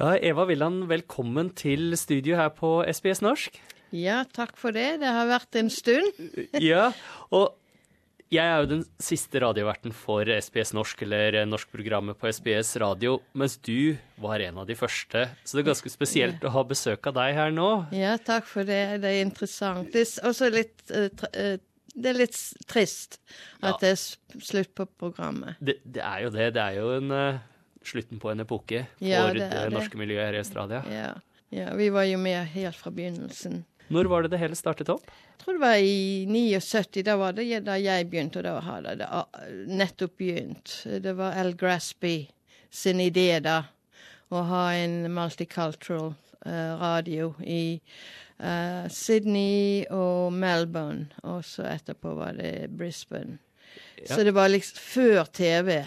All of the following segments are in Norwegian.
Ja, Eva Villand, velkommen til studio her på SBS Norsk. Ja, takk for det. Det har vært en stund. ja, og jeg er jo den siste radioverten for SBS Norsk, eller norskprogrammet på SBS Radio, mens du var en av de første. Så det er ganske spesielt å ha besøk av deg her nå. Ja, takk for det. Det er interessant. Det er også litt uh, det er litt trist at ja. det er slutt på programmet. Det, det, er jo det. Det er jo en uh, slutten på en epoke ja, det, det, det, norske miljøet her i Australia. Ja. ja. vi var jo med helt fra begynnelsen. Når var det det hele startet opp? Jeg tror det var i 79. Da var det da jeg begynte, og da hadde det nettopp begynt. Det var Al Grasby sin idé da, å ha en multicultural uh, radio i uh, Sydney og Melbourne, og så etterpå var det Brisbane. Ja. Så det var liksom før TV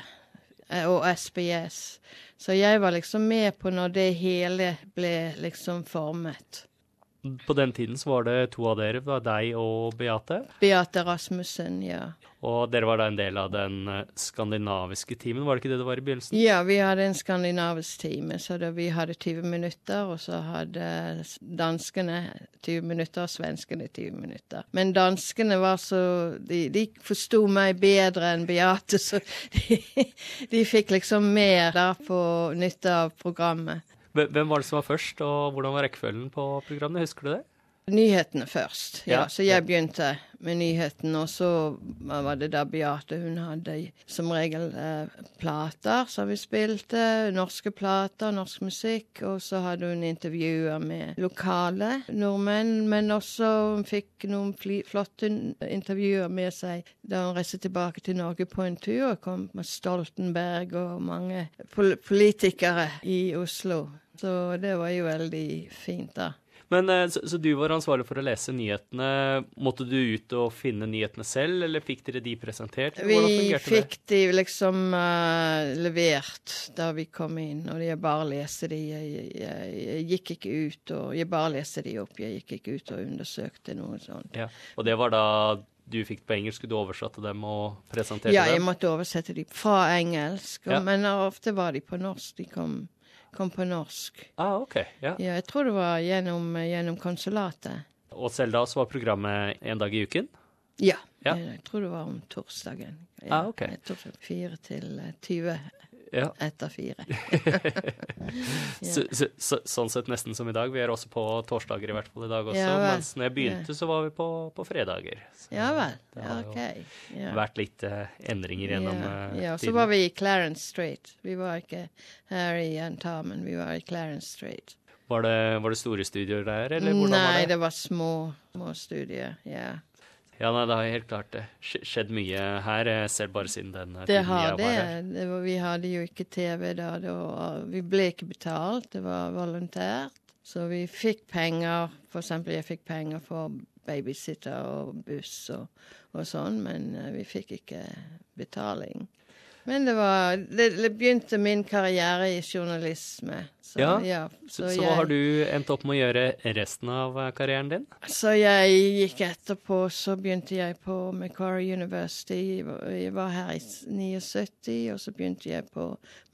og SBS. Så jeg var liksom med på når det hele ble liksom formet. På den tiden så var det to av dere, var deg og Beate? Beate Rasmussen, ja. Og dere var da en del av den eh, skandinaviske teamen, var det ikke det det var i begynnelsen? Ja, vi hadde en skandinavisk time, så vi hadde 20 minutter, og så hadde danskene 20 minutter og svenskene 20 minutter. Men danskene var så De, de forsto meg bedre enn Beate, så de, de fikk liksom mer der på nytte av programmet. Hvem var det som var først, og hvordan var rekkefølgen på programmet? Husker du det? Nyhetene først, ja. ja. Så jeg begynte med nyhetene, og så var det da Beate. Hun hadde som regel eh, plater som vi spilte. Norske plater, norsk musikk. Og så hadde hun intervjuer med lokale nordmenn, men også hun fikk noen flotte intervjuer med seg da hun reiste tilbake til Norge på en tur. og Kom med Stoltenberg og mange pol politikere i Oslo. Så det var jo veldig fint, da. Men eh, så, så, du var ansvarlig for å lese nyhetene. Måtte du ut og finne nyhetene selv, eller fikk dere de presentert? Vi fikk de liksom uh, levert da vi kom inn, og jeg bare leste de. Jeg, jeg, jeg, gikk ikke ut og Jeg bare leste de opp. Jeg gikk ikke ut og undersøkte noe sånt. Ja. Og det var da du fikk på engelsk, du oversatte dem og presenterte dem? Ja, jeg måtte oversette dem fra engelsk, ja. men ofte var de på norsk. De kom kom på norsk. Ah, ok. Ja. ja jeg tror det var gjennom, gjennom konsulatet. Og selv da så var programmet en dag i uken? Ja. ja. Jeg, jeg tror det var om torsdagen. Ja, ah, ok. Fire til 20 ja. etter fire. ja. så, så, så, sånn sett nesten som i dag. Vi er også på torsdager i hvert fall i dag også. Ja, mens når jeg begynte, så var vi på, på fredager. ja vel. Det har okay. jo vært litt uh, endringer gjennom uh, ja. Så var vi i Clarence Street. Vi var ikke her i Antarmen, vi var i Clarence Street. Var det, var det store studier der, eller hvordan Nei, var det? Nei, det var små, små studier. Ja. Ja, nei, det har helt klart skjedd mye her, selv bare siden den det tiden har jeg var her. Det var, vi hadde jo ikke TV da. Var, vi ble ikke betalt, det var volontært. Så vi fikk penger. For eksempel jeg fikk penger for babysitter og buss og, og sånn, men eh, vi fikk ikke betaling. Men det var Det, det begynte min karriere i journalisme. Så, ja, ja, så, så, hva har du endt opp med å gjøre resten av eh, karrieren din? Så jeg gikk etterpå, så begynte jeg på Macquarie University. Jeg var her i 79, og så begynte jeg på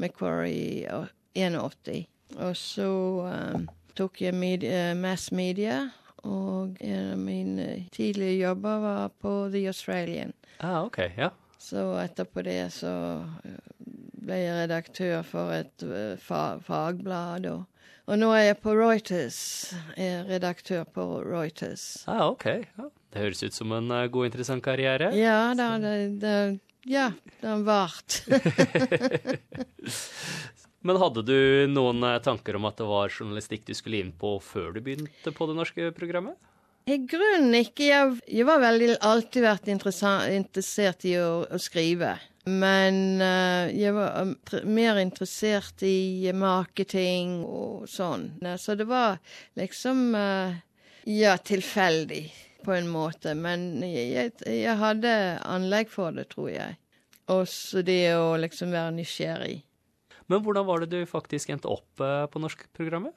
Macquarie i 81. Og så um, tok jeg media, mass media, og en av mine tidlige jobber var på The Australian. Ah, ok, ja. Så etterpå det så eh, ble jeg redaktør for et eh, fagblad. Og, og, nå er jeg på Reuters. Jeg er redaktør på Reuters. Ah, ok. Ja. Det høres ut som en uh, god, interessant karriere. Ja, da, det, det, ja, har vart. Men hadde du noen tanker om at det var journalistikk du skulle inn på før du begynte på det norske programmet? I grunnen ikke. Jeg, jeg var veldig, alltid vært interessert i å, å skrive. Men uh, jeg var um, mer interessert i marketing og sånn. Så det var liksom uh, Ja, tilfeldig på en måte. Men jeg, jeg, hadde anlegg for det, tror jeg. Også det å liksom være nysgjerrig. Men hvordan var det du faktisk endte opp uh, på norskprogrammet?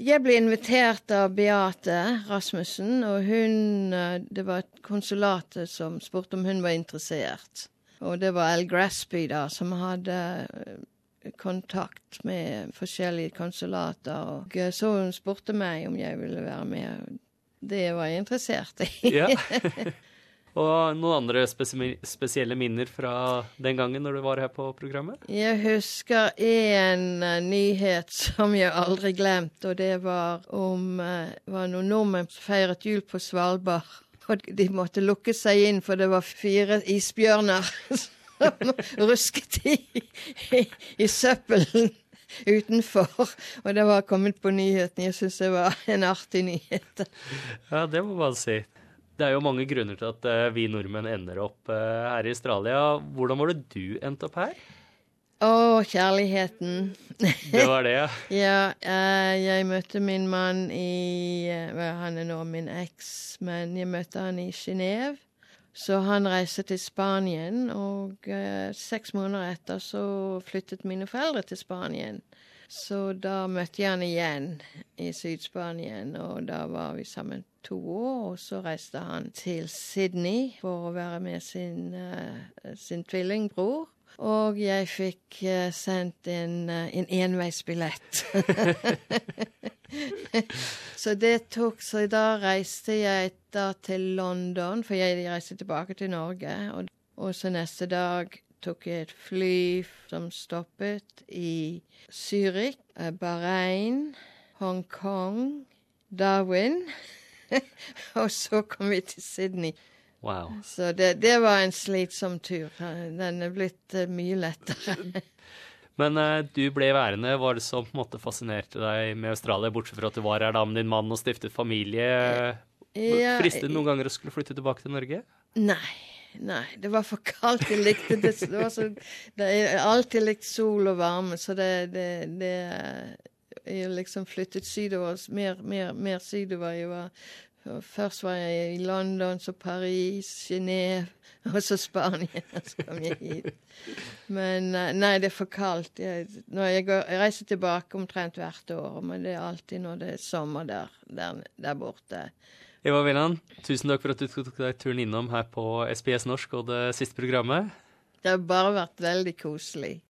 Jeg ble invitert av Beate Rasmussen, og hun eh, Det var konsulatet som spurte om hun var interessert. Og det var Al Grassby da, som hadde eh, kontakt med forskjellige konsulater. Og så hun spurte meg om jeg ville være med. Det var jeg interessert i. Og noen andre spesielle minner fra den gangen når du var her på programmet? Jeg husker en uh, nyhet som jeg aldri glemte, og det var om det var noen nordmenn som feiret jul på Svalbard. Og de måtte lukke seg inn, for det var fire isbjørner som rusket i, i, i søppelen utenfor. Og det var kommet på nyheten. Jeg syns det var en artig nyhet. Ja, det må man si. Det er jo mange grunner til at uh, vi nordmenn ender opp uh, her i Australia. Hvordan var det du endte opp her? Å, oh, kjærligheten. det var det, ja? ja. Uh, jeg møtte min mann i Han er nå min eks, men jeg møtte han i Genéve. Så han reiste til Spanien, og seks måneder etter så flyttet mine foreldre til Spanien. Så da møtte jeg han igjen i Syd-Spanien, og da var vi sammen to år. Og så reiste han til Sydney for å være med sin, uh, sin tvillingbror. Og jeg fikk uh, sendt en, uh, en enveisbillett. så det tok Så da reiste jeg da til London, for jeg reiste tilbake til Norge. Og, og så neste dag tok jeg et fly som stoppet i Zürich, eh, Bahrain, Hongkong, Darwin. og så kom vi til Sydney. Wow. Så det, det, var en slitsom tur. Den er blitt uh, mye lettere. Men uh, du ble værende. Var det som på en måte fascinerte deg med Australia, bortsett fra at du var her da med din mann og stiftet familie? Ja, Fristet det noen ganger å skulle flytte tilbake til Norge? Nei. Nei, det var for kaldt. Jeg likte det. det, var så, det jeg har alltid likt sol og varme, så det, det, det Jeg liksom flyttet sydover, mer, mer, mer sydover. Jeg var, først var jeg i London, så Paris, Genéve, og så Spania. Så kom jeg hit. Men eh, nei, det er for kaldt. Jeg, jeg, går, jeg, reiser tilbake omtrent hvert år, men det er alltid når det er sommer der, der, der borte. Eva Villand, tusen takk for at du tok deg turen innom her på SBS norsk og det siste programmet. Det har bare vært veldig koselig.